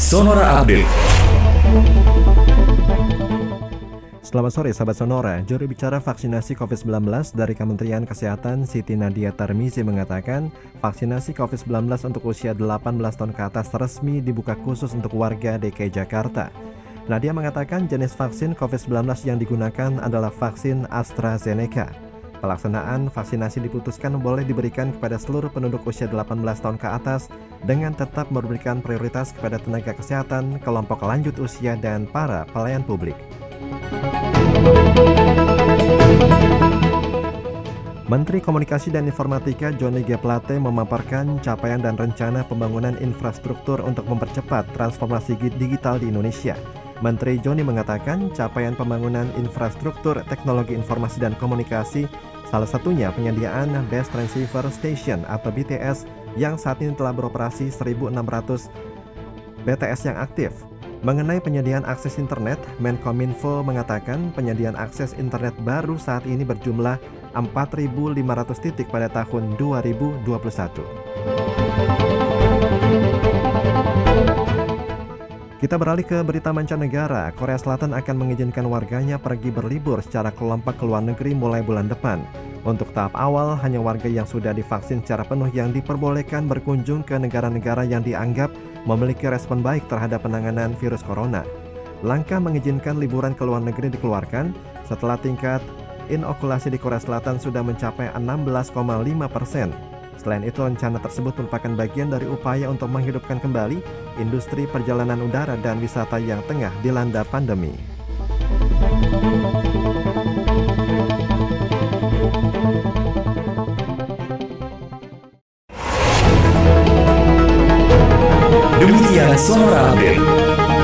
Sonora Update. Selamat sore sahabat Sonora, juru bicara vaksinasi COVID-19 dari Kementerian Kesehatan Siti Nadia Tarmizi mengatakan vaksinasi COVID-19 untuk usia 18 tahun ke atas resmi dibuka khusus untuk warga DKI Jakarta. Nadia mengatakan jenis vaksin COVID-19 yang digunakan adalah vaksin AstraZeneca. Pelaksanaan vaksinasi diputuskan boleh diberikan kepada seluruh penduduk usia 18 tahun ke atas dengan tetap memberikan prioritas kepada tenaga kesehatan, kelompok lanjut usia, dan para pelayan publik. Menteri Komunikasi dan Informatika Johnny G. Plate memaparkan capaian dan rencana pembangunan infrastruktur untuk mempercepat transformasi digital di Indonesia. Menteri Johnny mengatakan capaian pembangunan infrastruktur teknologi informasi dan komunikasi salah satunya penyediaan Best Transceiver Station atau BTS yang saat ini telah beroperasi 1.600 BTS yang aktif. Mengenai penyediaan akses internet, Menkominfo mengatakan penyediaan akses internet baru saat ini berjumlah 4.500 titik pada tahun 2021. Kita beralih ke berita mancanegara. Korea Selatan akan mengizinkan warganya pergi berlibur secara kelompok ke luar negeri mulai bulan depan. Untuk tahap awal, hanya warga yang sudah divaksin secara penuh yang diperbolehkan berkunjung ke negara-negara yang dianggap memiliki respon baik terhadap penanganan virus corona. Langkah mengizinkan liburan ke luar negeri dikeluarkan setelah tingkat inokulasi di Korea Selatan sudah mencapai 16,5 persen. Selain itu, rencana tersebut merupakan bagian dari upaya untuk menghidupkan kembali industri perjalanan udara dan wisata yang tengah dilanda pandemi. Demikian suara Update.